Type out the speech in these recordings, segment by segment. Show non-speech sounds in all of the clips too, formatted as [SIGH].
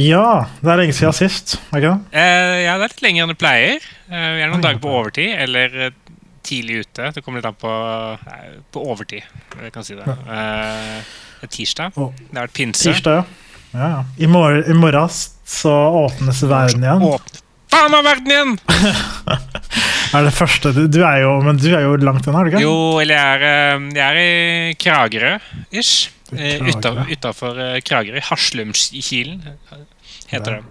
Ja, det er lenge siden sist. er ikke det? Eh, ja, det er litt lenger enn det pleier. Eh, vi er noen dager på overtid, eller eh, tidlig ute. Det kommer litt an på, nei, på overtid. Jeg kan si det. Eh, det er tirsdag. Det har vært pinse. Tirsdag, ja. ja. ja. I, mor I morgen så åpnes verden igjen. Åpne faen meg verden igjen! [LAUGHS] Er det første du, du er jo, Men du er jo langt unna, er du ikke? Jo, eller jeg er, eh, jeg er i Kragerø-ish. Eh. Utafor Kragerø. I Haslumkilen heter det.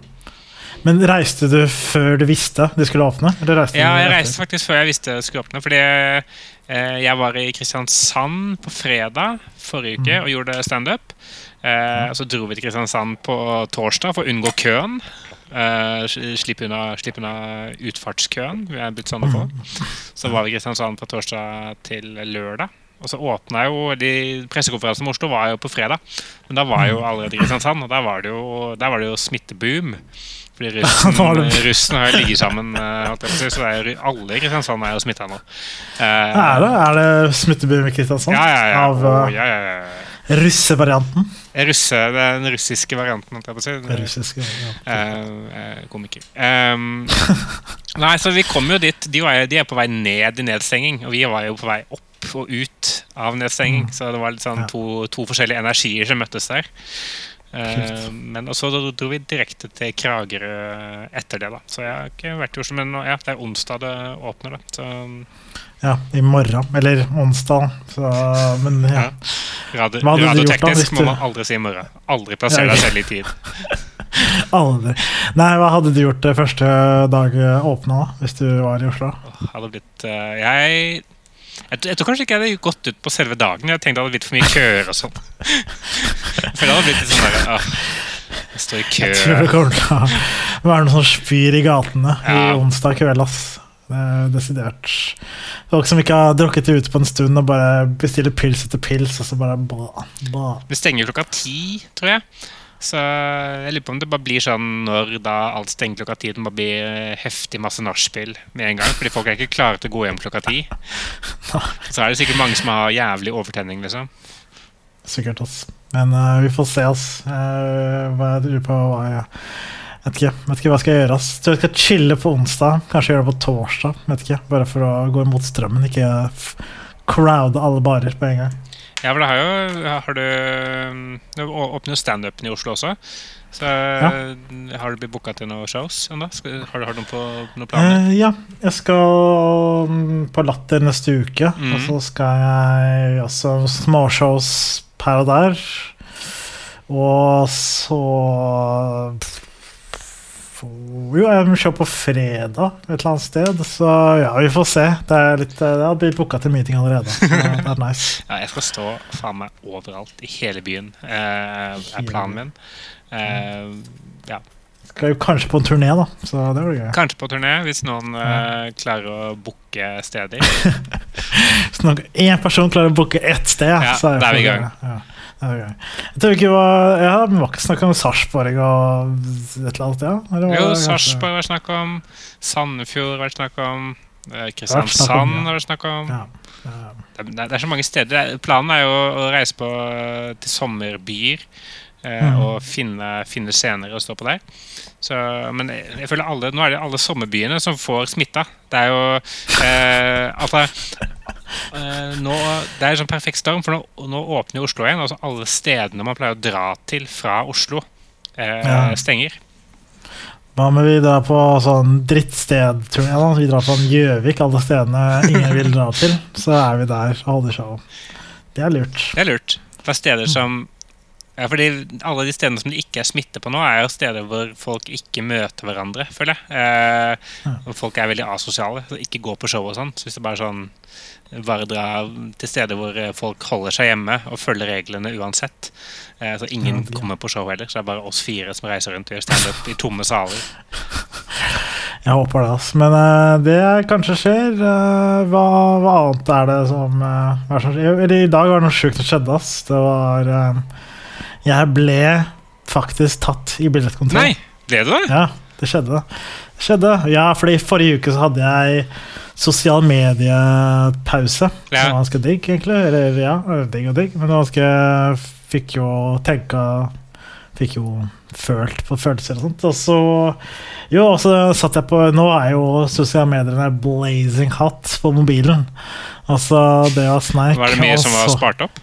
Men reiste du før du visste det skulle åpne? Ja, jeg reiste faktisk før jeg visste det skulle åpne. Fordi eh, jeg var i Kristiansand på fredag forrige uke Mm. og gjorde standup. Eh, så dro vi til Kristiansand på torsdag for å unngå køen. Eh, sl- slippe unna, slippe unna utfartskøen. Vi er blitt sånn å få. Så var vi i Kristiansand på torsdag til lørdag. Og så åpna jo de Pressekonferansen med Oslo var jo på fredag. Men da var jo allerede i Kristiansand, og der var det jo, der var det jo smitteboom. Fordi [LAUGHS] russen, russen har ligget sammen, eh, så det er, alle i Kristiansand er jo smitta nå. Uh, Er det, er det smitteboom i Kristiansand? Ja, ja, ja. Av uh, ja, ja, ja. russevarianten? Russe, den russiske varianten, holdt jeg på å si. Russiske, ja. Uh, komiker. Um, [LAUGHS] nei, så vi kom jo dit. De, var, de er på vei ned i nedstenging, og vi var jo på vei opp og ut av nedstenging. Så det var sånn to, to forskjellige energier som møttes der. Uh, men og så dro vi direkte til Kragerø etter det, da. Så jeg har ikke vært i Oslo, men ja, det er onsdag det åpner, da. Så ja, i morgen. Eller onsdag. Så, men ja. ja. Radio, radioteknisk må man aldri si i morgen. Aldri plassere Ja, deg selv i tid. [LAUGHS] Aldri. Nei, hva hadde du gjort det første dag åpna, da? Hvis du var i Oslo? Hadde blitt eh, jeg, jeg jeg tror kanskje ikke jeg hadde gått ut på selve dagen. Jeg tenkte det hadde blitt for mye køer og sånn. [LAUGHS] For det hadde blitt litt sånn der åh, Jeg står i kø. Jeg tror det kommer til å være noen som spyr i gatene i onsdag kveld, ass. Er desidert. Folk som ikke har drukket det ut på en stund og bare bestiller pils etter pils, og så bare ba, ba. Det stenger klokka ti, tror jeg. Så jeg lurer på om det bare blir sånn når da alt stenger klokka ti, det blir eh, heftig masse nachspiel med en gang. Fordi folk er ikke klare til å gå hjem klokka ti. [LAUGHS] Så er det sikkert mange som har jævlig overtenning, liksom. Sikkert, ass. Men uh, vi får se, ass. Uh, hva jeg lurer på hva jeg Vet ikke, vet ikke hva jeg skal gjøre. ass. Tror jeg skal chille på onsdag. Kanskje gjøre det på torsdag. Vet ikke, Bare for å gå imot strømmen. Ikke crowde alle barer på en gang. Ja, for det har jo har du, Det åpner jo standupen i Oslo også. Så har du blitt booka til noen shows ennå? Har du har du noen, på, noen planer? Eh, ja, jeg skal mm, på Latter neste uke. Mm. Og så skal jeg også småshows her og der. Og så Jo, jeg se på fredag et eller annet sted. Så ja, vi får se. Det er litt, det har blitt booka til meeting allerede. Så det er nice. [LAUGHS] Ja, jeg skal stå faen meg overalt i hele byen, eh, er planen min. Eh, ja. Skal jo kanskje på en turné, da. Så det blir gøy. Kanskje på turné, hvis noen eh, klarer å booke steder. Hvis noen- én person klarer å booke ett sted, Ja, så er det er vi i gang. Ja, gang. Jeg tror ikke var Ja, var ikke snakka om Sarpsborg og et eller annet, ja? Eller var Jo, Sarpsborg var snakk om. Sandefjord var snakk om. eh, snakk om, Kristiansand har var snakk om. Ja. Det er, det er så mange steder. Er- Planen er jo å reise på eh, til sommerbyer Mhm. og finne, finne scener å stå på der. Så, men jeg, jeg føler alle, nå er det alle sommerbyene som får smitta. Det er jo eh, Altså eh, nå, Det er en sånn perfekt storm, for nå, nå åpner Oslo igjen. Altså alle stedene man pleier å dra til fra Oslo, eh, Ja. stenger. Hva med vi drar på sånn drittsted, tror? Vi drar på Gjøvik, alle stedene ingen vil dra til. Så er vi der og holder show. Det er lurt. Det er lurt. Det er steder som ja, fordi Alle de stedene som det ikke er smitte på nå, er jo steder hvor folk ikke møter hverandre, føler jeg. Eh, og folk er veldig asosiale. Så ikke går på show og sånn. Så hvis det bare er sånn bare dra til steder hvor eh, folk holder seg hjemme og følger reglene uansett. Eh, så ingen kommer på show heller. Så det er bare oss fire som reiser rundt og gjør standup i tomme saler. [LAUGHS] Jeg håper det, ass. Men uh, det kanskje skjer. Uh, hva, hva annet er det som, uh, hva er det som skjer? I dag var det noe sjukt som skjedde, ass. Det var Jeg ble faktisk tatt i billettkontroll. Nei! Ble du det? Ja, det skjedde. Det skjedde. Ja, fordi forrige uke så hadde jeg sosial mediepause. Ja. Som var ganske digg, egentlig. Eller ja, digg og digg. Men det var ganske Fikk jo tenka fikk jo følt på følelser og sånt. Og så jo, og så satt jeg på Nå er jo sosiale medier blazing hot på mobilen. Altså det var sneik Var det mye som var spart opp?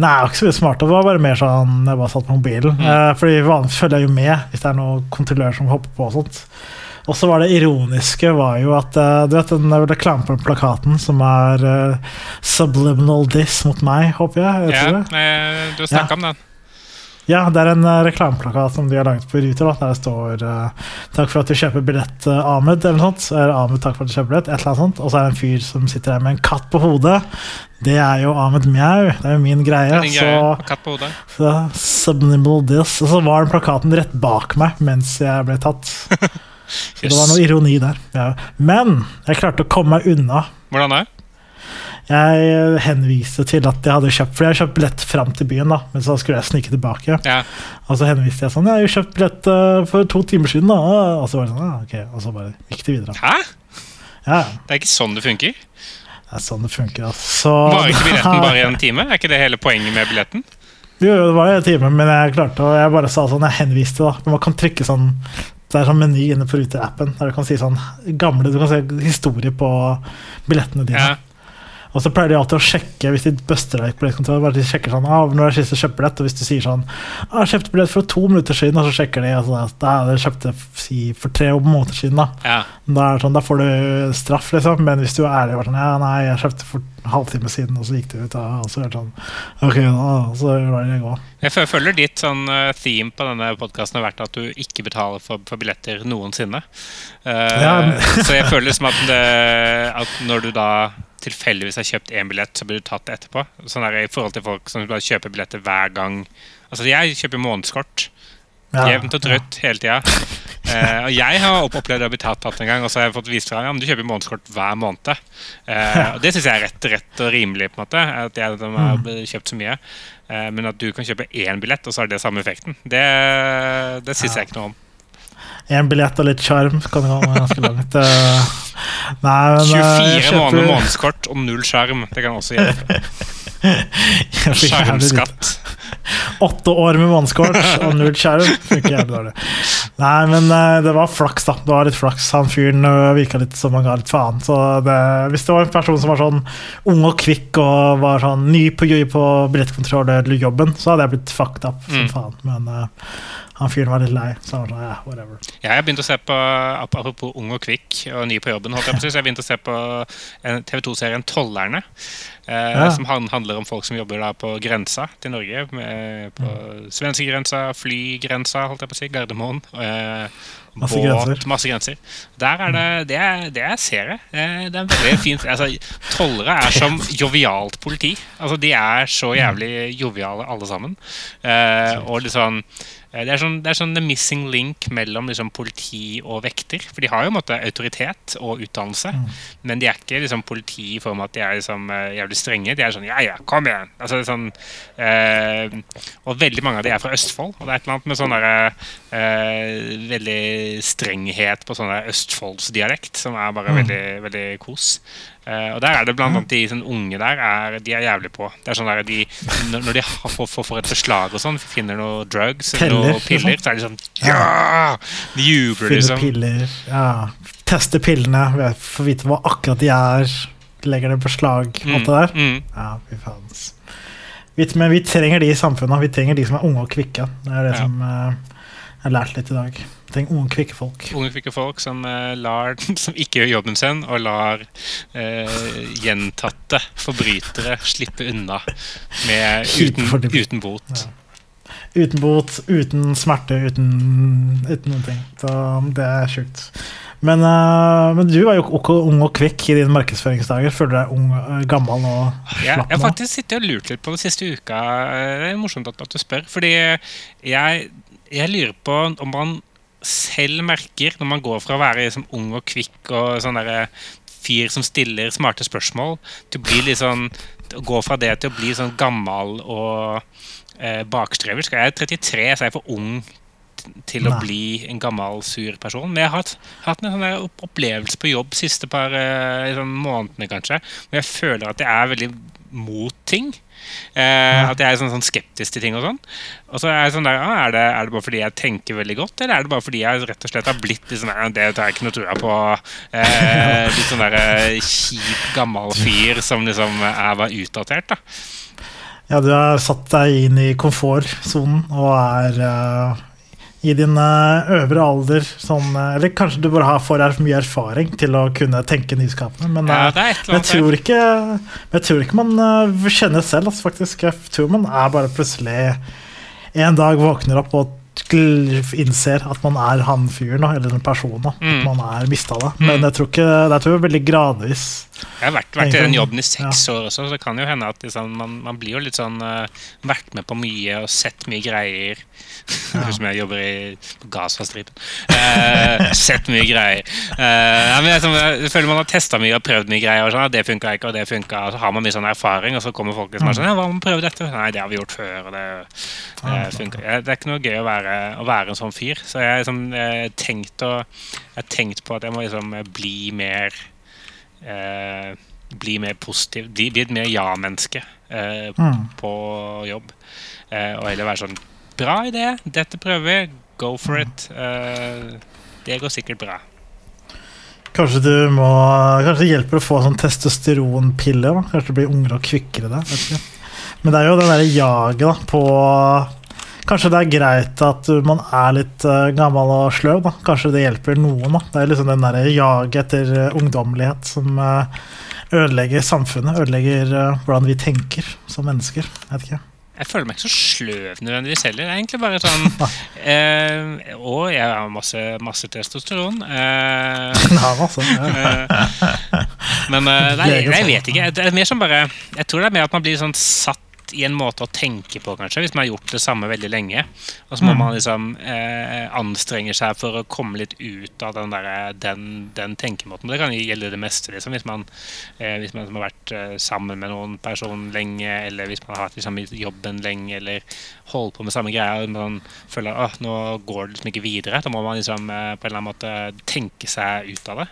Nei, jeg var ikke så mye smart. Det var bare mer sånn jeg bare satt på mobilen. Mm. Eh, fordi vanligvis følger jeg jo med hvis det er noen kontrollør som hopper på og sånt. Og så var det ironiske var jo at eh, du vet den reklamen på plakaten som er uh, subliminal diss mot meg, håper jeg. Ja, Heter det? eh, du snakka Ja. om den. Ja, det er en uh, reklameplakat som de har laget på Ruter, da, der det står eh, 'Takk for at du kjøper billett, eh, Ahmed', eller noe sånt. Eller Ahmed, takk for at du kjøper billett, et eller annet sånt. Og så er det en fyr som sitter der med en katt på hodet. Det er jo Ahmed Mjau. Det er jo min greie. Så så subliminal diss. Og så var den plakaten rett bak meg mens jeg ble tatt. [LAUGHS] Så det var noe ironi der. Ja. Men jeg klarte å komme meg unna. Hvordan da? Jeg henviste til at jeg hadde kjøpt For jeg har kjøpt billett fram til byen, da men så skulle jeg snike tilbake. Ja. Og så henviste jeg sånn Jeg har jo kjøpt billett eh, for to timer siden, da. Og så var det sånn, ja, ok Og så bare gikk det videre. Hæ? Ja, Det er ikke sånn det funker. det er sånn det funker. Altså. Varer ikke billetten bare i en [LAUGHS] time? Er ikke det hele poenget med billetten? Jo, det var en time, men jeg klarte å Jeg bare sa sånn, jeg henviste, da. Men man kan trykke sånn Det er sånn meny inne på Ruter-appen der du kan si sånn gamle Du kan se historie på billettene dine. Ja. Og så pleier de alltid å sjekke hvis de buster deg på billettkontrollen. Bare de sjekker sånn, ah, når er sist du kjøpte billett? Og hvis du sier sånn ah, 'Jeg kjøpte billett for to minutter siden', og så sjekker de altså, Da det kjøpte si, for tre måneder siden, da. ja. Da, sånn, da får du straff, liksom. Men hvis du er ærlig og sånn 'Ja, nei, jeg kjøpte for halvtime siden', og så gikk det ut, og så er det sånn Ok, da, så lar det gå. Jeg føler ditt sånn eh, theme på denne podkasten har vært at du ikke betaler for, for billetter noensinne. Uh, Ja, så jeg føler liksom at, det, at når du da tilfeldigvis har kjøpt én billett, så blir du tatt etterpå. Sånn der, I forhold til folk som bare kjøper billetter hver gang. Altså Jeg kjøper månedskort. Ja, Jevnt og trutt hele tida. [LAUGHS] Eh, og jeg har opp- opplevd å bli tatt, tatt en gang, og så har jeg fått vist fra ja, men du kjøper månedskort hver måned. Eh, og det syns jeg er rett, rett og rimelig, på en måte. At jeg de har Mm. kjøpt så mye. Eh, men at du kan kjøpe én billett, og så har det samme effekten, det, det syns jeg ikke noe om. En billett og litt sjarm kan gå ganske langt. Eh, Nei, men eh, 24 kjøper- måneder månedskort og null sjarm. Det kan også hjelpe. [LAUGHS] Jeg Åtte år med månedskort og null skjerm. Funker jævlig dårlig. Nei, men eh, det var flaks, da. Det var litt flaks. Han fyren uh, virka litt som han ga litt faen. Så det, hvis det var en person som var sånn ung og kvikk og var sånn ny på, på jobben så hadde jeg blitt fucked up som Mm. faen. Men uh, han fyren var litt lei, så han var sånn, yeah, whatever. Jeg begynte å se på Apropos ung og kvikk og ny på jobben. Holdt jeg på å jeg begynte å se på TV2-serien 'Tollerne'. Eh, Ja. Som handler om folk som jobber da på grensa til Norge. Med, på svenskegrensa, flygrensa, holdt jeg på å si, Gardermoen. Eh, Masse båt, grenser. masse grenser. Der er det Det er, det er serie. Eh, det er veldig fint. Altså, tollere er som [LAUGHS] jovialt politi. Altså, de er så jævlig joviale, alle sammen. Eh, og sånn Eh, Det er, sånn, det er sånn the missing link mellom liksom, politi og vekter. For de har jo en måte autoritet og utdannelse, men de er ikke liksom, politi i form av at de er liksom, eh, jævlig strenge. De er sånn ja, ja, kom igjen! Altså, sånn, eh, og veldig mange av de er fra Østfold. Og det er et eller annet med sånn derre eh, veldig strenghet på sånn der østfoldsdialekt som er bare Mm. veldig, veldig kos. Uh, og der er det blant annet de sånn unge der er, de er jævlig på. Det er sånn der de, Når de får, får, får et beslag og sånn, finner noe drugs Piller, noe piller, liksom. så er de sånn Ja! De jubler, liksom. piller, ja. Tester pillene, får vite hva akkurat de er. Legger det på slag, på det Mm, der. mm. Ja, fy faen. men vi trenger de i samfunnet. Vi trenger de som er unge og kvikke. Det er det Ja. som uh, jeg har lært litt i dag. Trenger unge, kvikke folk. Unge, kvikke folk som, eh, lar, [LAUGHS] som ikke gjør jobben sin, og lar eh, gjentatte forbrytere slippe unna med, [LAUGHS] uten, uten bot. Ja. Uten bot, uten smerte, uten, uten noen ting. Så det er sjukt. Men, uh, men du var jo ok- ung og kvikk i dine markedsføringsdager. Føler du deg ung, eh, gammel og Jeg, jeg slapp har faktisk sittet og lurt litt på den siste uka. Det er morsomt at du spør. Fordi jeg, jeg lurer på om man selv merker, når man går fra å være liksom ung og kvikk og sånn derre fyr som stiller smarte spørsmål, til å bli litt sånn å gå fra det til å bli sånn gammel og eh, bakstrever. Jeg er 33, så er jeg for ung til å Nei. bli en gammel, sur person. Men jeg har hatt, hatt en sånn opplevelse på jobb siste par eh, sånn månedene, kanskje, hvor jeg føler at jeg er veldig mot ting. Eh, At jeg er sånn, sånn skeptisk til ting og sånn. Og så er jeg sånn der, ah, er, det, er det bare fordi jeg tenker veldig godt, eller er det bare fordi jeg rett og slett har blitt litt sånn der, Det tar jeg ikke noe trua på. Eh, litt sånn der eh, kjip, gammel fyr som liksom er var utdatert, da. Ja, du har satt deg inn i komfortsonen og er eh, i din eh, øvre alder sånn eh, Eller kanskje du bare har for mye erfaring til å kunne tenke nyskapende, men Ja, eh, jeg tror ikke, jeg tror ikke man eh, kjenner selv, altså, faktisk. Jeg tror man er bare plutselig en dag våkner opp og innser at man er han fyren, eller den personen. Mm. At man er mista det. Men jeg tror ikke, jeg tror det er veldig gradvis. Jeg har vært, vært i den jobben i seks år også, så det kan jo hende at liksom, man, man blir jo litt sånn uh, Vært med på mye og sett mye greier. [LAUGHS] Ut som jeg jobber i Gazastripen. Uh, [LAUGHS] sett mye greier. Uh, ja, jeg, jeg føler man har testa mye og prøvd mye greier. Og sånn, det funka ikke, og det funka. Så har man mye sånn erfaring, og så kommer folk som er sånn ja, 'Hva om vi prøver dette?' Nei, det har vi gjort før, og det, det funka. Det er ikke noe gøy å være, å være en sånn fyr. Så jeg har liksom, eh, tenkt tenkt på at jeg må liksom bli mer eh, Bli mer positiv. Bli, bli et mer ja-menneske eh, Mm. på jobb. Eh, og heller være sånn Bra idé, dette prøver vi. Go for it. Eh, det går sikkert bra. Kanskje du må Kanskje det hjelper å få sånn testosteronpille? da? Kanskje du blir ungere og kvikkere der? vet ikke. Men det er jo det derre jaget på Kanskje det er greit at man er litt eh, gammel og sløv. da. Kanskje det hjelper noen. da. Det er liksom den derre jaget etter eh, ungdommelighet som eh, ødelegger samfunnet. Ødelegger hvordan vi tenker som mennesker. Jeg vet ikke. Jeg føler meg ikke så sløv nødvendigvis heller. Det er egentlig bare sånn [LAUGHS] eh, Og jeg har masse, masse testosteron. Eh, [LAUGHS] Ja, masse, [LAUGHS] ja. Eh, Men nei, er jeg sånn. vet ikke. Det er mer som bare Jeg tror det er mer at man blir sånn satt i en måte å tenke på, kanskje, hvis man har gjort det samme veldig lenge. Og så må Mm. man liksom eh, anstrenge seg for å komme litt ut av den, der, den, den tenkemåten. Det kan gjelde det meste, liksom. Hvis man, eh, hvis man har vært eh, sammen med noen person lenge, eller hvis man har hatt liksom, jobben lenge, eller holdt på med samme greia, og man føler at nå går det liksom ikke videre. Da må man liksom eh, på en eller annen måte tenke seg ut av det.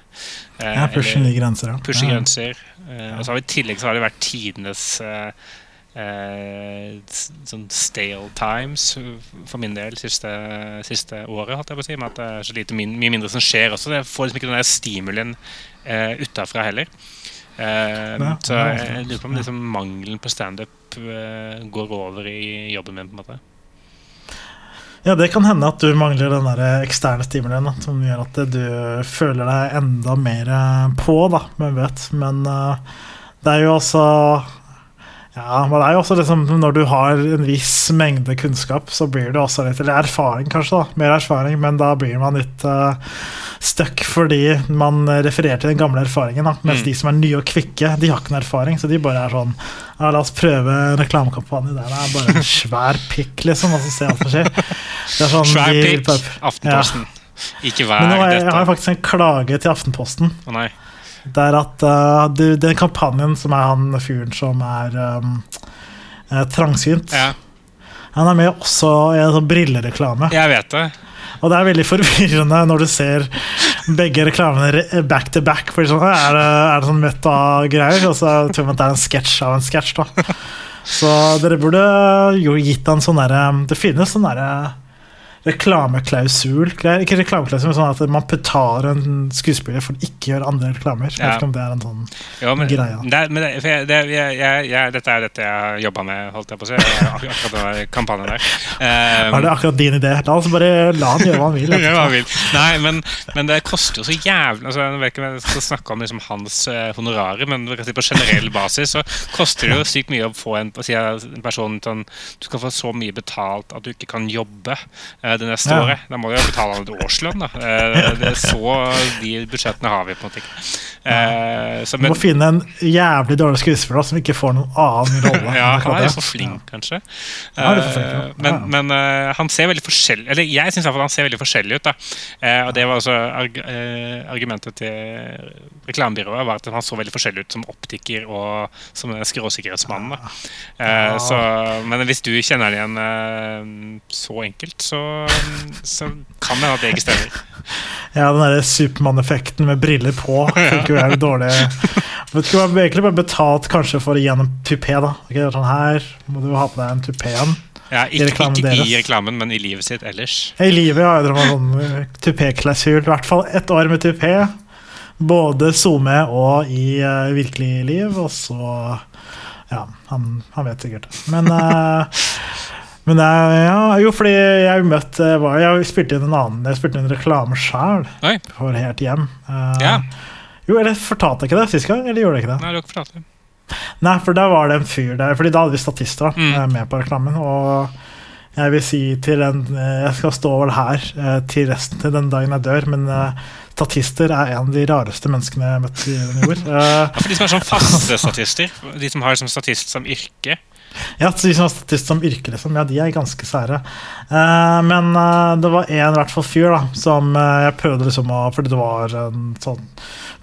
Eh, Ja, pushe grenser. Ja. pushe grenser. Eh, og så har vi I tillegg så har det vært tidenes eh, sånn stale times for min del siste, siste året, holdt jeg på å si. Med at det er så lite min, mye mindre som skjer også. Jeg får liksom ikke den der stimulien eh, utafra heller. Eh, Ja, så jeg, altså, lurer på om liksom mangelen på standup eh, går over i jobben min. på en måte Ja, det kan hende at du mangler den der eksterne stimulien som gjør at du føler deg enda mer eh, på, da, hvem vet. Men uh, det er jo også Ja, men det er jo også liksom Når du har en viss mengde kunnskap, så blir det også litt Eller erfaring, kanskje. da, Mer erfaring, men da blir man litt uh, stuck fordi man refererer til den gamle erfaringen. da, Mens Mm. de som er nye og kvikke, de har ikke noen erfaring, så de bare er sånn ja, La oss prøve en reklamekampanje der det er bare en svær pikk, liksom, og så se hva som skjer. Det er sånn, Svær pikk, Aftenposten. Ikke Men vær nå har jeg, jeg har faktisk en klage til Aftenposten. Å nei. Det er at uh, du, den kampanjen som er han fyren som er um, eh, trangsynt Ja, Han er med også i en sånn brillereklame. jeg vet det. Og det er veldig forvirrende når du ser begge reklamene re- back to back. For sånn, er, det, er det sånn meta-greier? Og så tror man at det er en sketsj av en sketsj. da. Så dere burde jo gitt han sånn derre Det finnes sånn derre reklameklausul. Ikke reklameklausul, men sånn at man betaler en skuespiller for å ikke gjøre andre reklamer. Jeg Ja. vet ikke om det er en sånn Jo, men, greie. det, men det, jeg, det, jeg, jeg, jeg, dette er dette jeg har jobba med, holdt jeg på å si. Akkurat den der kampanjen der. Um, Er det akkurat din idé? La oss bare la han gjøre hva han vil. [LAUGHS] Hva han vil. Nei, men, men det koster jo så jævlig altså, Jeg vet ikke om jeg skal snakke om liksom, hans uh, honorarer, men si på generell basis så koster det jo sykt mye å få en, si, en person sånn Du skal få så mye betalt at du ikke kan jobbe eh, det neste Ja. året. Da må du jo betale et årslønn, da. Eh, det er så de budsjettene har vi på en måte ikke. Eh, Du må finne en jævlig dårlig skuespiller som ikke får noen annen rolle. [LAUGHS] ja, han er jo så flink, kanskje. For flink, ja. Eh, Men, Ja. men eh, han ser veldig forskjellig Eller jeg syns han ser veldig forskjellig ut. da Eh, Og det var også arg eh, argumentet til reklamebyrået, var at han så veldig forskjellig ut som optiker og som skråsikkerhetsmannen. da Eh, Ja. så, Men hvis du kjenner han igjen eh, så enkelt, så, så kan det det ikke stemmer. Ja, den derre Supermann-effekten med briller på funker jo helt dårlig. Vet ikke, jeg egentlig bare betalt kanskje for å gi en tupé. da Ok, sånn Her må du ha på deg en tupé. igjen. Ja, ikke, reklamen ikke i reklamen, men i livet sitt ellers. I livet ja. jeg drømt om sånn tupé-klausul. I hvert fall ett år med tupé. Både SoMe og i uh, virkelig liv. Og så Ja, han, han vet sikkert det. Men eh, men er, ja, jo, fordi jeg møtte var, Jeg spilte inn en annen Jeg spilte inn en reklame sjøl for Helt Hjem. Uh, Ja. Jo, eller fortalte jeg ikke det sist gang? Eller gjorde jeg ikke det? Nei, du har ikke fortalt det. Nei, for da var det en fyr der Fordi da hadde vi statister da, Mm. eh, med på reklamen. Og jeg vil si til den eh, Jeg skal stå vel her til resten til den dagen jeg dør, men uh, statister er en av de rareste menneskene jeg har møtt i den jord. Uh, Ja, for de som er sånn faste [LAUGHS] statister, de som har som statist som yrke Ja, de som er statist som yrke, liksom, ja, de er ganske sære. Eh, men eh, det var en i hvert fall fyr da, som eh, jeg prøvde liksom å Fordi det var en sånn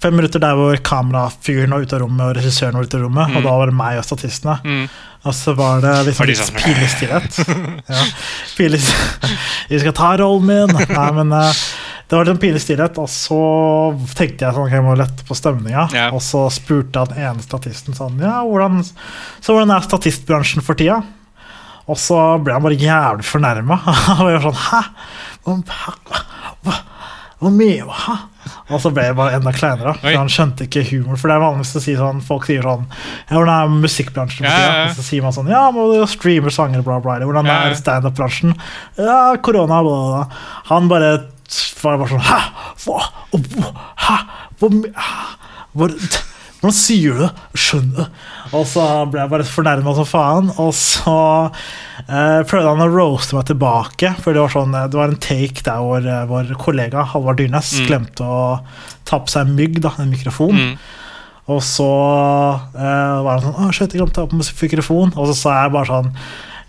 fem minutter der hvor kamerafyren var ute av rommet og regissøren var ute av rommet, Mm. og da var det meg og statistene. mm. Og så var det liksom litt sånn- pinlig stillhet. Ja. [LAUGHS] Vi skal ta rollen min! Nei, men eh, det var litt pinlig stillhet, og så tenkte jeg sånn, okay, jeg må lette på stemninga. Ja. Og så spurte han ene statisten sånn Ja, hvordan, så hvordan er statistbransjen for tida? Og så ble han bare jævlig fornærma. Han var sånn Hæ? Hva, hva, hva, hva mener du? Hæ? Og så ble det bare enda kleinere. Oi. For han skjønte ikke humor. For det er vanligvis å si sånn Folk sier sånn Ja, hvordan er musikkbransjen Ja, ja, ja. Og så sier man sånn Ja, må du streame sanger, bla, bla. Eller hvordan er standup-bransjen? Ja, korona, bla, bla, bla. Han bare var bare sånn? Hæ? Hva? Hæ? Hvor- Hvordan sier du det? Skjønner det. Og så ble jeg bare fornærma som faen. Og så eh, prøvde han å roaste meg tilbake. For det var, sånn, eh, det var en take der hvor eh, vår kollega Halvard Dyrnes Mm. glemte å ta på seg en mygg, da, en mikrofon. Mm. Og så eh, var han sånn Å, shit, jeg glemte å ta på meg mikrofon. Og så sa jeg bare sånn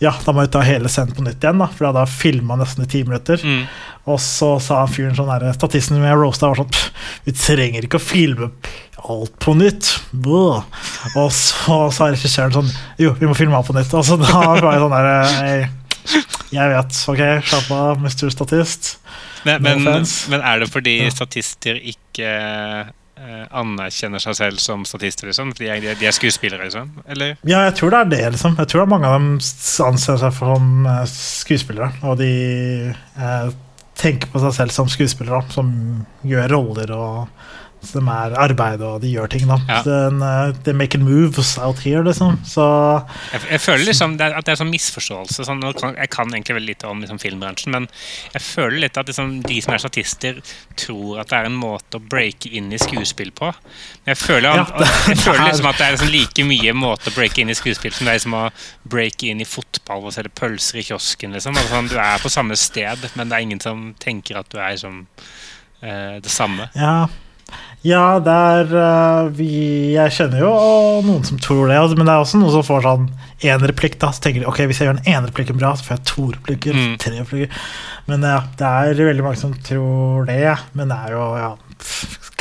Ja, da må vi ta hele scenen på nytt igjen, da. For jeg hadde filma nesten i ti minutter. Mm. Og så sa fyren sånn derre statisten med roasta var sånn Vi trenger ikke å filme alt på nytt. Bå. Og så sa regissøren sånn Jo, vi må filme alt på nytt. Og så [LAUGHS] da var jeg sånn der «Hei, Jeg vet. Ok, slapp av, mister Statist. Men, No men, men er det fordi statister ikke eh, anerkjenner seg selv som statister, liksom? De, er- de er skuespillere, liksom? Eller? Ja, jeg tror det er det, liksom. Jeg tror det er mange av dem anser seg som eh, skuespillere. Og de eh, tenker på seg selv som skuespillere, som gjør roller og som er arbeid og de gjør ting, da. Ja. Den, eh, they making moves out here, liksom. Så Jeg, jeg føler liksom det er, at det er sånn misforståelse. Sånn, jeg kan egentlig veldig lite om liksom, filmbransjen, men jeg føler litt at liksom, de som er statister, tror at det er en måte å breake inn i skuespill på. Men jeg føler, Ja, at, det- [LAUGHS] jeg føler er- liksom at det er liksom like mye måte å breake inn i skuespill som det er liksom å breake inn i fotball og selge pølser i kiosken. Liksom. Altså, sånn, du er på samme sted, men det er ingen som tenker at du er som eh, det samme. ja. Ja, det er uh, vi, Jeg kjenner jo noen som tror det, altså, men det er også noen som får sånn én replikk. da, Så tenker de ok, hvis jeg gjør den ene replikken bra, så får jeg to replikker. Mm. tre replikker. Men ja, det er veldig mange som tror det. Men det er jo ja,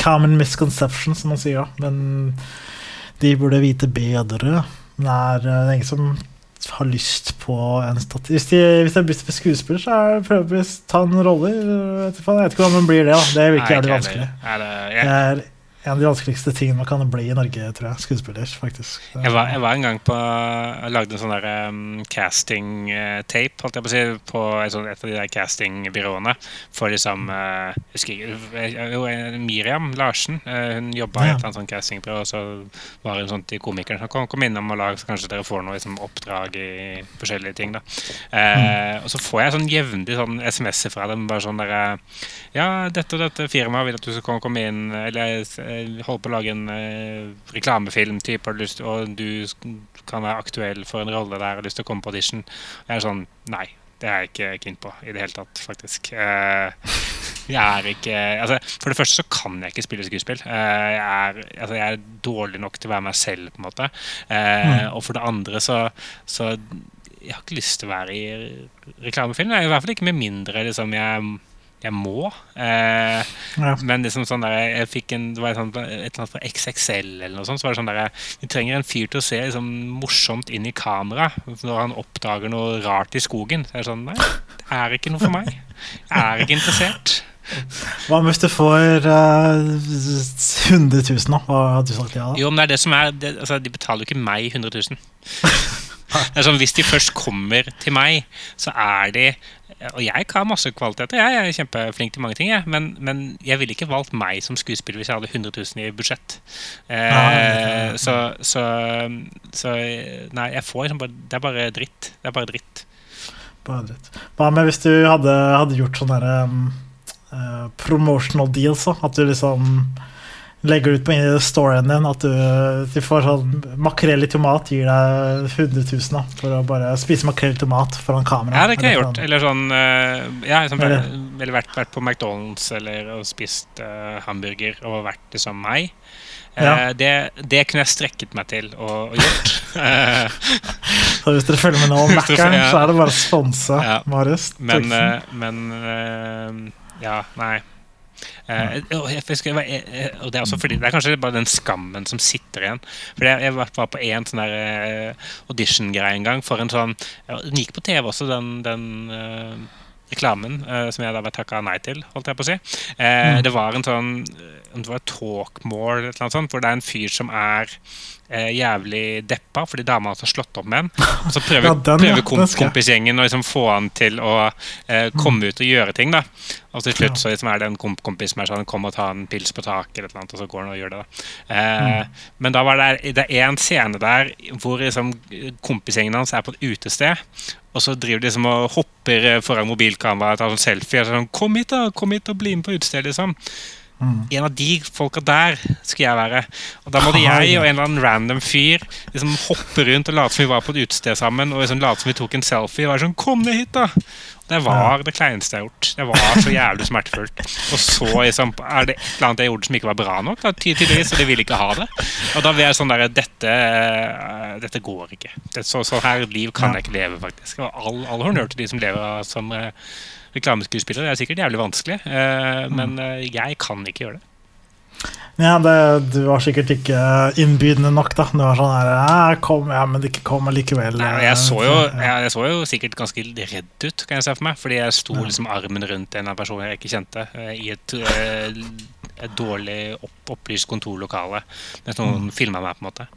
common misconception, som man sier. Ja. Men de burde vite bedre. Men det er, eh, det er ingen som har lyst på en statist. Hvis de, hvis lyst til skuespiller, så er det prøv å ta en rolle. Jeg vet ikke jeg hvordan man blir det. da, Det virker jævlig vanskelig. Er det, jeg, en av de vanskeligste tingene man kan bli i Norge, tror jeg. Skuespiller, faktisk. Jeg var, jeg var en gang på Jeg lagde en sånn der um, casting-tape, holdt jeg på å si, på et, et av de der castingbyråene. For liksom uh, husker eh, jo, eh, Miriam Larsen. Uh, hun jobba i et eller annet sånt castingbyrå, og så var hun sånn til komikeren som kom, kom innom og lag, så kanskje dere får noe liksom, oppdrag i forskjellige ting. da Eh, Og så får jeg sånn jevnlig sånn SMS-er fra dem. bare sånn der, Ja, dette og dette firmaet vil at du skal komme- inn Eller holder på å lage en eh, reklamefilm-type, og du kan være aktuell for en rolle der og har lyst til å komme på audition. Jeg er sånn Nei, det er jeg ikke keen på i det hele tatt, faktisk. Eh, jeg er ikke altså, For det første så kan jeg ikke spille skuespill. Eh, jeg, er, altså, jeg er dårlig nok til å være meg selv, på en måte. Mm. Og for det andre så, så Jeg har ikke lyst til å være i reklamefilm. I hvert fall ikke med mindre liksom, jeg, jeg må. Eh, Ja. men liksom sånn der, jeg fikk en, det var et, sånt, et eller annet fra XXL eller noe sånt. Så var det sånn der, Vi trenger en fyr til å se liksom, morsomt inn i kamera når han oppdager noe rart i skogen. Så er det sånn Nei, det er ikke noe for meg. Jeg er ikke interessert. Hva hvis du får uh, 100 000, da? Hva hadde du sagt ja da? Jo, men det er det som er det, altså, De betaler jo ikke meg 100 000. [LAUGHS] Det er sånn, Hvis de først kommer til meg, så er de Og jeg har masse kvaliteter, jeg er kjempeflink til mange ting, jeg, men, men jeg ville ikke valgt meg som skuespiller hvis jeg hadde 100 000 i budsjett. Eh, Nei, så, så, så Nei, jeg får liksom bare Det er bare dritt. Det er bare dritt. Bare dritt. Hva med hvis du hadde, hadde gjort sånne der, um, eh, promotional deals? Da? At du liksom legger ut på storyen din at du, du får sånn makrell i tomat, gir deg 100 000 da, for å bare spise makrell i tomat foran kamera. Ja, det kunne jeg gjort. Eller sånn uh, Ja, liksom, Eller- eller vært, vært på McDonald's eller og spist uh, hamburger og vært liksom meg. Ja. Uh, det, det kunne jeg strekket meg til og, og gjort. Eh, [LAUGHS] [LAUGHS] Så hvis dere følger med nå om dere Mac-eren, så er det bare å sponse Ja. Marius. men eh, men eh, Ja, nei. Eh, og var- eh, og det er også fordi Det er kanskje bare den skammen som sitter igjen. For Jeg, jeg var var på en sånn der eh, audition-greie en gang for en sånn Den gikk på TV også, den, den eh, reklamen uh, som jeg da ble takka nei til, holdt jeg på å si. Uh, Mm. Det var en sånn eh, det var Talkmore eller annet sånt, hvor det er en fyr som er eh, jævlig deppa fordi dama hans har slått opp med ham. Og så prøver, [LAUGHS] Ja, den, prøver Den kom, kompisgjengen å liksom få han til å eh, komme ut og gjøre ting. da Og til slutt så liksom er det en komp kompis som er sånn Kom og ta en pils på taket, eller noe, og så går han og gjør det. da eh, Men da var det Det er en scene der hvor liksom kompisgjengen hans er på et utested. Og så driver de liksom og hopper eh, foran mobilkameraet og tar sånn selfie. Og sånn, kom hit da, kom hit og bli med på utestedet, liksom. Mm. En av de folka der skulle jeg være. Og da måtte Ah, jeg og en eller annen random fyr liksom hoppe rundt og late som vi var på et utested sammen. Og liksom late som vi tok en selfie. Og være sånn, kom ned hit da Det var det kleineste jeg har gjort. Det var så jævlig smertefullt. Og så liksom, er det et eller annet jeg gjorde som ikke var bra nok, da, tydeligvis, og de ville ikke ha det. Og da blir jeg sånn derre Dette, eh, dette går ikke. Det, så, så her liv kan jeg ikke leve, faktisk. Og all, all honnør til de som lever som uh, reklameskuespillere. Det er sikkert jævlig vanskelig, eh, men uh, jeg kan ikke gjøre det. Ja, det, du var sikkert ikke innbydende nok, da. Du var sånn her «Ja, Kom, ja, men ikke kom likevel. Nei, jeg, så jo, jeg, jeg så jo sikkert ganske redd ut, kan jeg se for meg. Fordi jeg sto liksom armen rundt en av personene person jeg ikke kjente, eh, i et, eh, et dårlig opp, opplyst kontorlokale. Mens Mm. noen filma meg, på en måte.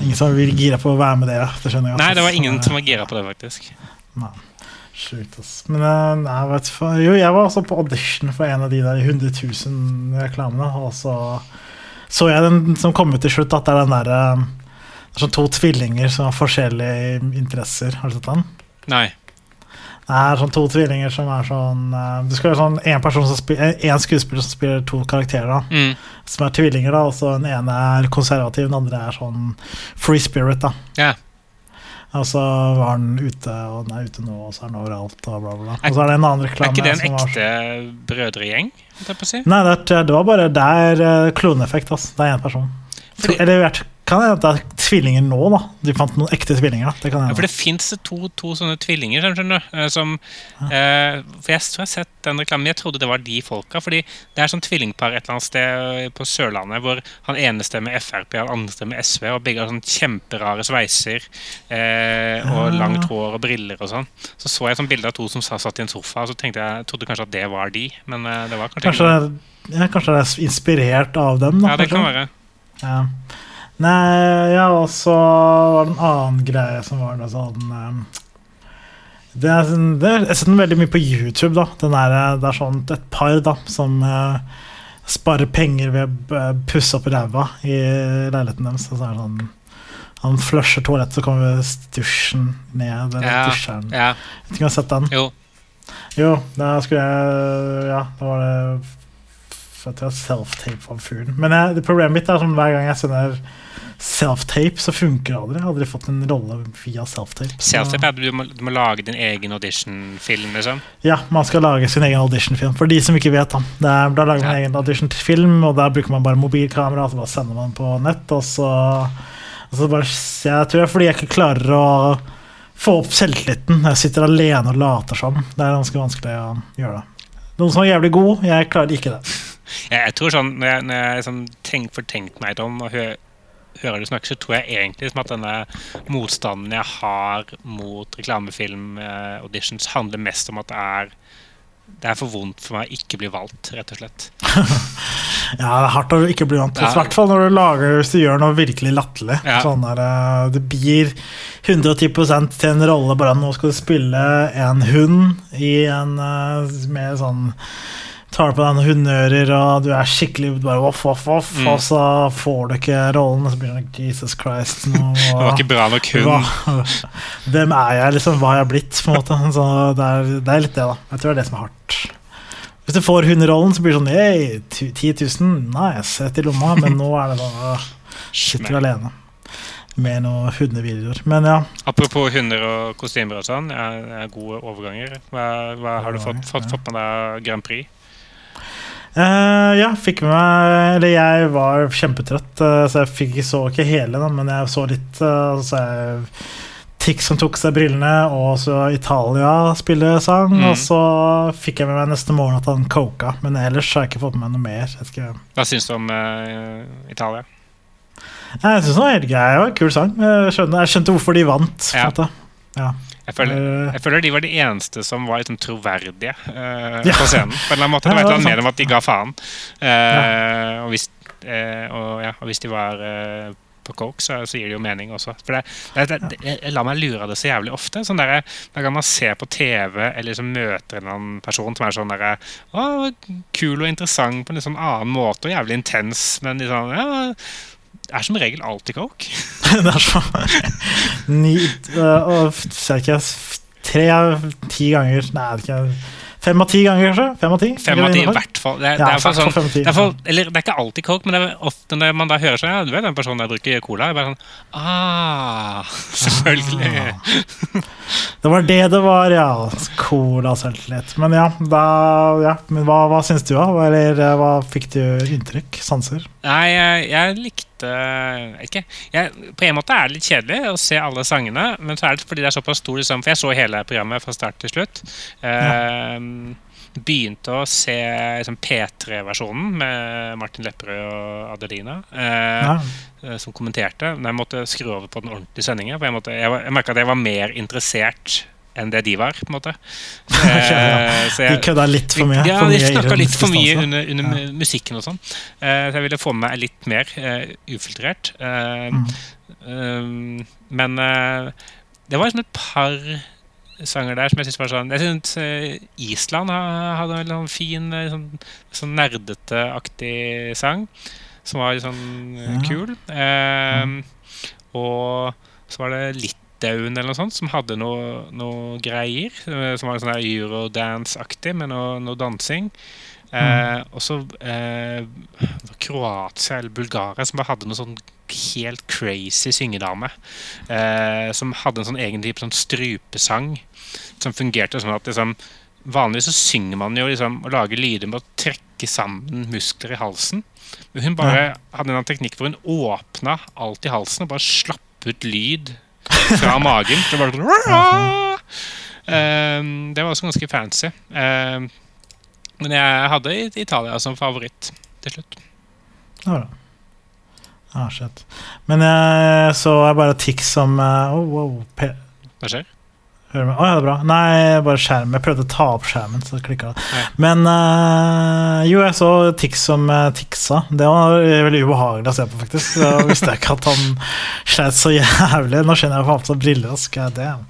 Ingen som vil gira på å være med dere. Det skjønner jeg. Nei, det var ingen som var gira på det, faktisk. Nei. Sjukt, ass. Men jeg nei, vet du. Jo, jeg var også på audition for en av de der 100 000 reklamene, og så så jeg den som kom ut til slutt, at det er den derre Det er sånn to tvillinger som har forskjellige interesser. Har du sett den? Nei. Det er sånn to tvillinger som er sånn eh, Du skal være sånn en person som spiller En skuespiller som spiller to karakterer, da. Mm. Som er tvillinger, da. Og så den ene er konservativ, den andre er sånn free spirit, da. Ja. Og så var han ute, og den er ute nå, og så er den overalt, og bla, bla. Og så er det en annen Er ikke det en ekte var brødregjeng? si? Nei, det, det var bare Det er kloneffekt, kloneeffekt, altså. Det er én person. Fordi- Eller kan hende det er tvillinger nå, da. De fant noen ekte tvillinger. Det kan Ja, for det fins to, to sånne tvillinger skjønner du, Som, ja. eh, For jeg tror jeg har sett den reklamen. Jeg trodde det var de folka. Fordi det er sånn tvillingpar et eller annet sted på Sørlandet hvor han ene stemmer Frp, han andre stemmer SV, og begge har sånn kjemperare sveiser eh, og langt hår og briller og sånn. Så så jeg sånn bilde av to som satt i en sofa, og så tenkte jeg, trodde kanskje at det var de, men eh, det var kanskje, Kanskje, ikke det. ja, kanskje det er inspirert av dem, da. Ja, det kan være. Ja. Nei, ja, og så var det en annen greie som var da, sånn det er, sånn- det er, Jeg ser den veldig mye på YouTube. da den er, Det er sånn et par da som uh, sparer penger ved å eh, pusse opp ræva i leiligheten deres. Og så er det sånn Han flusher toalettet, så kommer dusjen ned. Eller Ja, dusjeren. ja, Vet ikke om du har sett den? jo. Jo, da skulle jeg Ja, da var det for til å self-tape av fuglen. Men jeg, det problemet mitt er sånn hver gang jeg sender self-tape, så funker det aldri. Jeg har aldri fått en rolle via self-tape. Self-tape er at du må, du må lage din egen audition-film, liksom. Ja, man skal lage sin egen auditionfilm. For de som ikke vet, da. Det er, da lager man Ja. egen auditionfilm, og der bruker man bare mobilkamera, og så bare sender man på nett, og så, og så bare Jeg tror det er fordi jeg ikke klarer å få opp selvtilliten. Jeg sitter alene og later som. Det er ganske vanskelig å gjøre det. Noen som er jævlig god, jeg klarer ikke det. Jeg, jeg tror sånn, Når jeg, når jeg liksom tenk, får tenkt meg om og hø, hører du snakke, så tror jeg egentlig liksom at denne motstanden jeg har mot reklamefilm-auditions, handler mest om at det er det er for vondt for meg å ikke bli valgt, rett og slett. [LAUGHS] Ja, det er hardt å ikke bli valgt. I hvert fall når du lager hvis du gjør noe virkelig latterlig. Ja. Sånn der, eh, det blir 110% til en rolle. Bare nå skal du spille en hund i en eh, med sånn Tar på deg noen hundeører og du er skikkelig bare voff, voff, voff, Mm. og så får du ikke rollen, og så blir det like, Jesus Christ. Nå, [LAUGHS] Det var ikke bra nok hund. hva, [LAUGHS] hvem er jeg, liksom? Hva har jeg blitt? på en måte Så det er, det er litt det, da. Jeg tror det er det som er hardt. Hvis du får hunderollen, så blir det sånn Hey, 10 000, nice, rett i lomma. Men [LAUGHS] nå er det da Sitter du alene med noen hundevideoer. Men ja. Apropos hunder og kostymer og sånn, er, er gode overganger. Hva, hva har du fått, fått, fått med deg Grand Prix? Eh, ja, fikk med meg Eller jeg var kjempetrøtt, uh, så jeg fikk, så ikke hele, da, men jeg så litt. Uh, så jeg Tix som tok seg brillene, og så Italia spille sang. Mm. Og så fikk jeg med meg neste morgen at han coka, men ellers har jeg ikke fått med meg noe mer. Ikke. Hva syns du om Italia? Jeg synes det var helt grei. Det var en kul sang. Jeg skjønte, jeg skjønte hvorfor de vant. Ja. Ja. Jeg føler, Eh, jeg føler de var de eneste som var liksom troverdige uh, Ja. på scenen. På en eller annen måte. Det var et eller er annet med dem at de ga faen. Eh, og, hvis, uh, og, ja, og hvis de var på coke, så, så gir det jo mening også. For det, det, det, jeg lar meg lure av det så jævlig ofte. Sånn der, Hver gang man ser på TV eller liksom møter en annen person som er sånn derre Å, kul og interessant på en litt sånn annen måte og jævlig intens, men de sånn ja, er som regel alltid coke. [LAUGHS] [LAUGHS] det er så Ni øh, og ikke Tre av ti ganger Nei, det er ikke Fem av ti ganger, kanskje? Fem av ti? Fem av ti, i hvert fall. Det er, det er, sånn, det er, det er ikke alltid coke, men det er ofte når man da hører seg Ja, du vet den personen der drikker cola? Jeg er bare sånn Ah, [LAUGHS] selvfølgelig. Det var det det var, ja. Cola selvtillit. Men ja, da, ja. Men hva, hva syns du, da? Eller eh, hva fikk du inntrykk? Sanser? Nei, jeg, jeg likte jeg ikke. Jeg, på en måte er det litt kjedelig å se alle sangene, men så er det fordi det er såpass stor liksom, For jeg så hele programmet fra start til slutt. Uh, Begynte å se liksom, P3-versjonen med Martin Lepperød og Adelina. Eh, Ja. eh, som kommenterte. Men jeg måtte skru over på den ordentlige sendingen. For jeg, måtte, jeg, jeg merka at jeg var mer interessert enn det de var. på en måte. [LAUGHS] Så De jeg, kødda litt for mye. ja, for de snakka litt for mye under, under Ja. musikken og sånn. Eh, så jeg ville få med meg litt mer uh, ufiltrert. Uh, Mm. men det var liksom et par sanger der som jeg syns var sånn Jeg syns eh, Island hadde en sånn fin, sånn, sånn nerdete-aktig sang. Som var litt sånn Ja. kul. Og så var det Litauen eller noe sånt som hadde noe, noe greier. eh, Som var sånn eurodance-aktig med noe, noe dansing. Eh, og så eh, Kroatia eller Bulgaria som bare hadde noe sånn helt crazy syngedame. Eh, som hadde en sånn egen type sånn strupesang som fungerte sånn at liksom Vanligvis så synger man jo liksom og lager lyder med å trekke sammen muskler i halsen. Men hun bare hadde en teknikk hvor hun åpna alt i halsen og bare slapp ut lyd fra magen. Det var sånn Eh, Det var også ganske fancy. Eh, men jeg hadde Italia som favoritt til slutt. Ja, da. Ah, shit. Men jeg så jeg bare Tix som eh, oh, wow, Hva skjer? Hører meg? Å ja, det er bra. Nei, bare skjerm. Jeg prøvde å ta opp skjermen, så klikka det. Ja. Men eh, jo, jeg så Tix som uh, tiksa. Det var veldig ubehagelig å se på, faktisk. Da visste jeg ikke at han sleit så jævlig. Nå skjønner jeg hvorfor han har på briller. ass. God damn.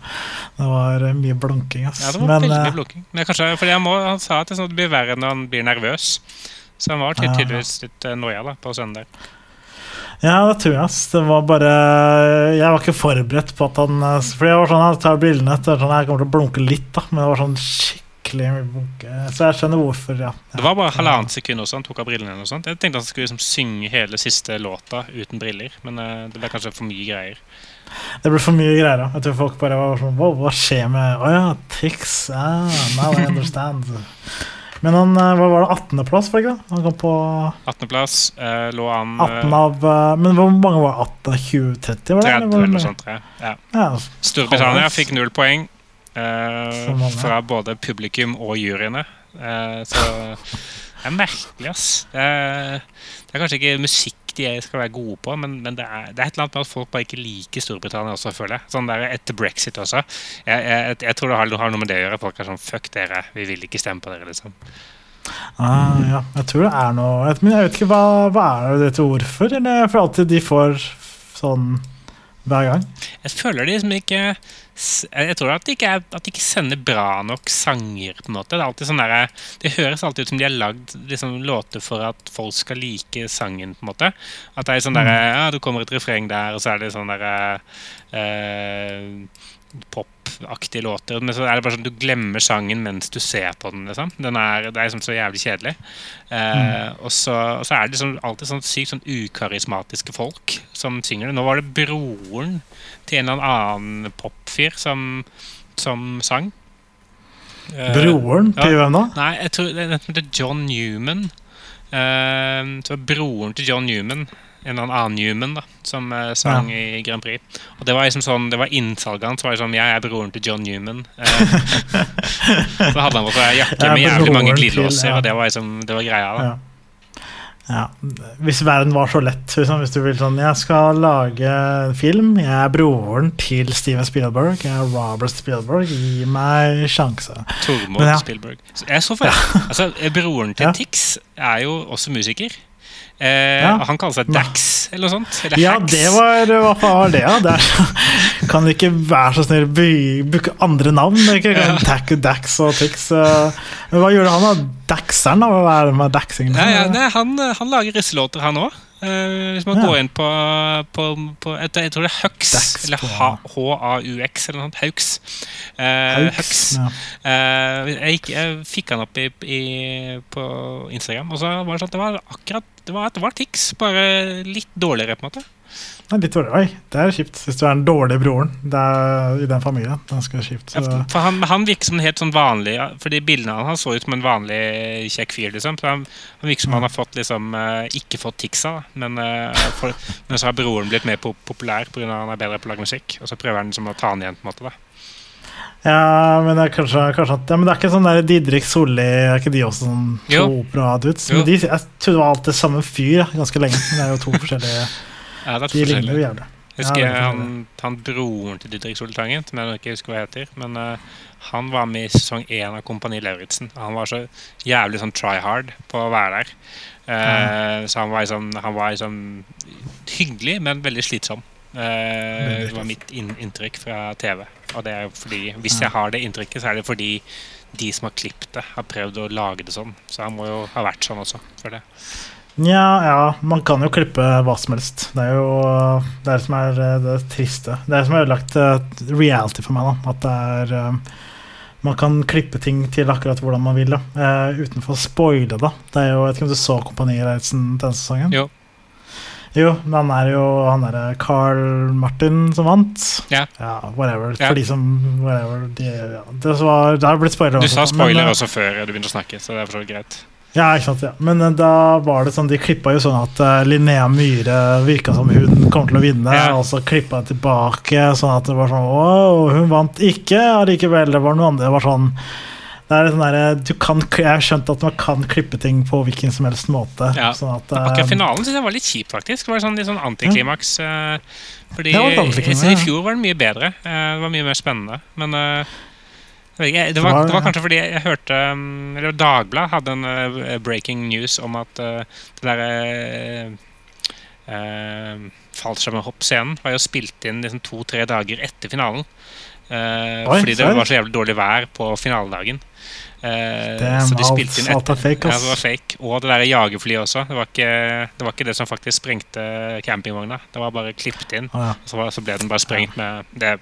Det var eh, mye blunking, ass. Ja, det var Men veldig eh, mye blunking. Men kanskje, fordi må, han sa at det, sånn at det blir verre når han blir nervøs. Så han var tydeligvis litt uh, noia da, på søndag. Ja, det tror jeg. Det var bare Jeg var ikke forberedt på at han Fordi jeg var sånn Jeg tar brillene etter sånn Jeg kommer til å blunke litt, da. Men det var sånn skikkelig mye blunke. Så jeg skjønner hvorfor, ja. Det var bare halvannet sekund også han tok av brillene. og sånt. Jeg tenkte han skulle liksom synge hele siste låta uten briller, men eh, det ble kanskje for mye greier. Det ble for mye greier. da. Jeg tror folk bare var sånn Wow, hva skjer med Å ja, tics. Ah, now I understand. Men han eh, hva var det 18.-plass, var det ikke det? Han kom på 18.-plass eh, lå an eh, 18 av eh, Men hvor mange var 18 av 2030? Var det, 30 eller noe sånt. Ja. Ja, Storbritannia fikk null poeng eh, fra både publikum og juryene. Eh, så Det er merkelig, ass. Det er, det er kanskje ikke musikk de skal være gode på, men, men det, er, det, er, et eller annet med at folk bare ikke liker Storbritannia også, føler jeg. Sånn der Etter brexit også. Jeg, jeg, jeg tror det har, har, noe med det å gjøre. Folk er sånn Fuck dere, vi vil ikke stemme på dere, liksom. Ah, ja, jeg tror det er noe Men jeg vet ikke hva, hva er det til ord for? Eller for alltid de får sånn hver gang? Jeg føler de liksom ikke Jeg tror at de ikke, er, at de ikke sender bra nok sanger. på en måte Det er alltid sånn der, det høres alltid ut som de har lagd liksom, låter for at folk skal like sangen. på en måte At det er sånn der, mm. ja, det kommer et refreng der, og så er det sånn derre eh, popaktige låter. Men så er det bare sånn du glemmer sangen mens du ser på den. Liksom. den er, det er liksom så jævlig kjedelig. Eh, mm. og, så, og, så, er det liksom alltid sånn sykt sånn ukarismatiske folk som synger det. Nå var det broren til en eller annen popfyr som, som sang. Eh, broren til hvem da? Nei, jeg tror det heter John Newman. Uh, så broren til John Newman en eller annen Newman da, som uh, sang ja. i Grand Prix. Og det var liksom sånn, det var innsalget hans. var liksom, Jeg er broren til John Newman. Uh, [LAUGHS] så hadde han seg jakke med jævlig mange glidelåser, ja. og det var liksom, det var greia. da. Ja. Ja, Hvis verden var så lett, liksom, hvis du vil sånn Jeg skal lage film. Jeg er broren til Steven Spielberg. Jeg er Robert Spielberg. Gi meg sjanse. Tormod ja. Spielberg. Jeg så for, ja. altså, Broren til Tix er jo også musiker. Eh, ja. Han kaller seg Dax eller noe sånt. Eller ja, Hacks. det var Hva faen var det? Ja? [LAUGHS] kan ikke være så snill bruke andre navn? Ikke? Ja. Dax og Tix. Men hva gjorde han, da? Daxeren, da? Hva er det med daxingen? Ja, ja, nei, han, han lager russelåter, han òg. Uh, hvis man ja. går inn på, på, på jeg, tror det er Hux, eller H-A-U-X, eller noe sånt. Haux. Uh, Hux. Ja. Uh, jeg, jeg, fikk han opp i, i, på Instagram, og så var det sånn at det var akkurat det var, det var Tix, bare litt dårligere, på en måte. Nei, litt dårlig. Oi, det er kjipt hvis du er den dårlige broren er, i den familien. Ganske kjipt. Ja, for han, han, virker som en helt sånn vanlig Fordi bildene han så ut som en vanlig kjekk fyr. liksom så Han, han virker som mm. han har fått liksom uh, ikke fått tiksa, men, for, men så har broren blitt mer populær pga. at han er bedre på å lage musikk. Og så prøver han liksom å ta han igjen. på en måte da ja, men det er kanskje, kanskje at, ja, men det er ikke sånn der Didrik Solli Er ikke de også sånn to opera-dudes? Jeg trodde det var alltid samme fyr ganske lenge. Men det er jo to [LAUGHS] forskjellige ja, det er De ligner jo jævlig. Husker ja, han, han, broren til Didrik Soltangen, som jeg ikke husker hva heter. Men uh, han var med i sesong én av Kompani Lauritzen. Han var så jævlig sånn try hard på å være der. Uh, mm. Så han var, liksom, han var liksom hyggelig, men veldig slitsom. Uh, det var mitt inntrykk fra TV. Og det er fordi, hvis jeg har det inntrykket, så er det fordi de som har klippet det, har prøvd å lage det sånn. Så han må jo ha vært sånn også. for det. Nja, ja, man kan jo klippe hva som helst. Det er jo det, er som er eh, det triste. Det er det som har ødelagt uh, reality for meg. da At det er uh, Man kan klippe ting til akkurat hvordan man vil. da uh, Utenfor å spoile, da. Det er jo, Jeg vet ikke om du så Kompanireisen denne sesongen? Jo. Jo, men han er jo han derre Carl Martin som vant. Ja. ja whatever. Ja. For de som whatever, de, ja. Det, var, det har blitt spoiler. Du sa spoiler men, eh, også før du begynte å snakke, så det er for så vidt greit. Ja, ikke sant, ja. Men uh, da var det sånn, de klippa jo sånn at uh, Linnea Myhre virka som hun kom til å vinne, ja. og så klippa de tilbake sånn at det var sånn Å, hun vant ikke allikevel. Det var noe annet. Det var sånn det er sånn der, du kan, Jeg har skjønt at man kan klippe ting på hvilken som helst måte. Ja. Sånn at, Akkurat finalen synes jeg var litt kjipt, faktisk. Det var sånn, litt sånn antiklimaks. Ja. Fordi I fjor var det mye bedre. Det var mye mer spennende. Men ikke, det, var, det, var, kanskje fordi jeg hørte mm, Eller Dagbladet hadde en breaking news om at det derre uh, fallskjermhoppscenen var jo spilt inn liksom to-tre dager etter finalen. Uh, Oi, fordi det var så jævlig dårlig vær på finaledagen. Uh, Damn, så de spilte inn alt fake, ja, det var fake. Og det der jagerflyet også. Det var, ikke, det var, ikke, det som faktisk sprengte campingvogna. Det var bare klippet inn. Ah, ja. så, var, så, ble den bare sprengt med det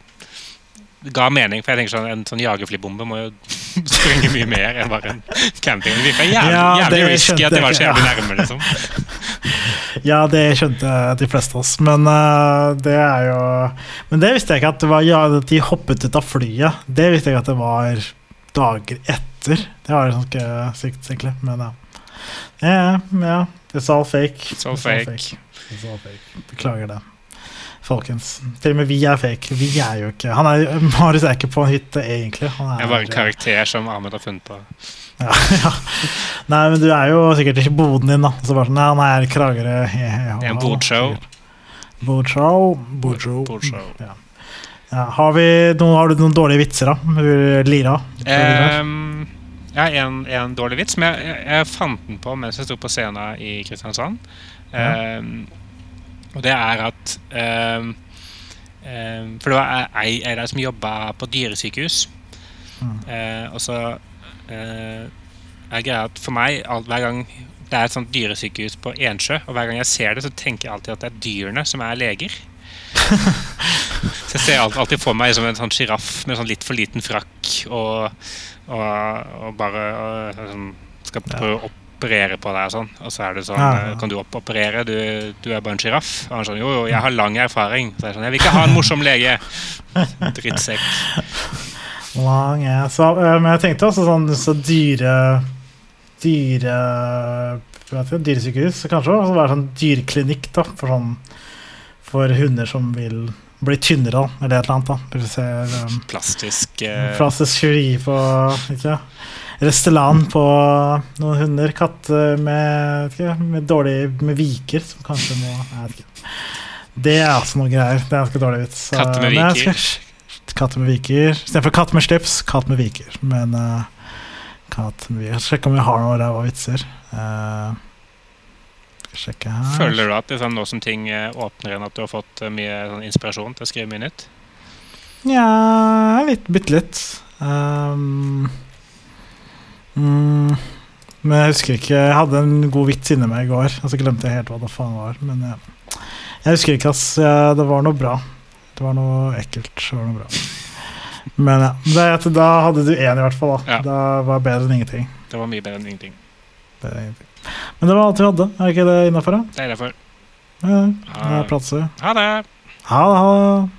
ga mening, for jeg tenker sånn en sånn jagerflybombe må jo sprenge mye mer enn bare en camping. Det virka jævlig, ja, jævlig risky at det var så jævlig nærme, liksom. [LAUGHS] ja, det skjønte de fleste av oss, men uh, det er jo Men det visste jeg ikke at det var ja, de hoppet ut av flyet. Det visste jeg ikke at det var dager etter. Det var ganske sykt, egentlig. Men ja. Yeah, yeah, it's all fake. It's all, it's all fake. fake. It's all fake. Beklager det. Folkens. Til og med vi er fake. Vi er jo ikke han er, Marius er ikke på en hytte, egentlig. Han er, Jeg er bare en karakter som Ahmed har funnet på. Ja, [LAUGHS] ja. Nei, men du er jo sikkert ikke boden din, da. Så bare sånn, han er Kragerø. Det er en sikkert. Bordshow. Bordshow. Bordshow. Ja. Ja, har, vi noen, har du noen dårlige vitser, da? Lira? Um, ja, en, en dårlig vits, men jeg, jeg fant den på mens jeg sto på scenen i Kristiansand. Ja. Um, og det er at um, um, For det var ei, ei der som jobba på dyresykehus. Mm. Uh, og så uh, er greia at for meg, alt, hver gang det er et sånt dyresykehus på Ensjø, og hver gang jeg ser det, så tenker jeg alltid at det er dyrene som er leger. [LAUGHS] så jeg ser alltid, for meg som en sånn sjiraff med sånn litt for liten frakk og, og, og bare og, sånn, skal prøve å operere på deg og sånn. Og så er det sånn Ja, ja. eh, Kan du operere? Du, du er bare en sjiraff. Og han sånn Jo, jo, jeg har lang erfaring. Så jeg er sånn Jeg vil ikke ha en morsom lege. [LAUGHS] Drittsekk. Lang ass. Så, eh, Men jeg tenkte også sånn så dyre Dyre Dyresykehus. så Kanskje også være sånn dyreklinikk da, for, sånn, for hunder som vil bli tynnere, da, eller et eller annet. da. Ser um, Plastisk uh... plastisk kirurgi på ikke, Restauran på noen hunder. Katter med, med dårlig med viker, som kanskje må jeg vet ikke. Det er altså noe greier. Det er ganske dårlig vits. Katter med viker. Katter med viker. Istedenfor katt med slips, katt med viker. Men uh, katt med viker. Sjekk om vi har noen ræva vitser. Uh, sjekke her. Føler du at det sånn, nå som ting eh, åpner igjen, at du har fått eh, mye sånn, inspirasjon til å skrive mye nytt? Nja, litt, bitte litt. Um, mm, men jeg husker ikke Jeg hadde en god vits inni meg i går, og så glemte jeg helt hva det faen var. Men jeg, jeg husker ikke, ass. Ja, Det var noe bra. Det var noe ekkelt. Det var noe bra. Men ja, det, da hadde du én, i hvert fall. Da Ja. Det var bedre enn ingenting. Det var mye bedre enn ingenting. Det ingenting. Men det var alt vi hadde. Er ikke det innafor? Det er derfor. Ja, Ja. da prates. Ha det! Ha det. Ha det.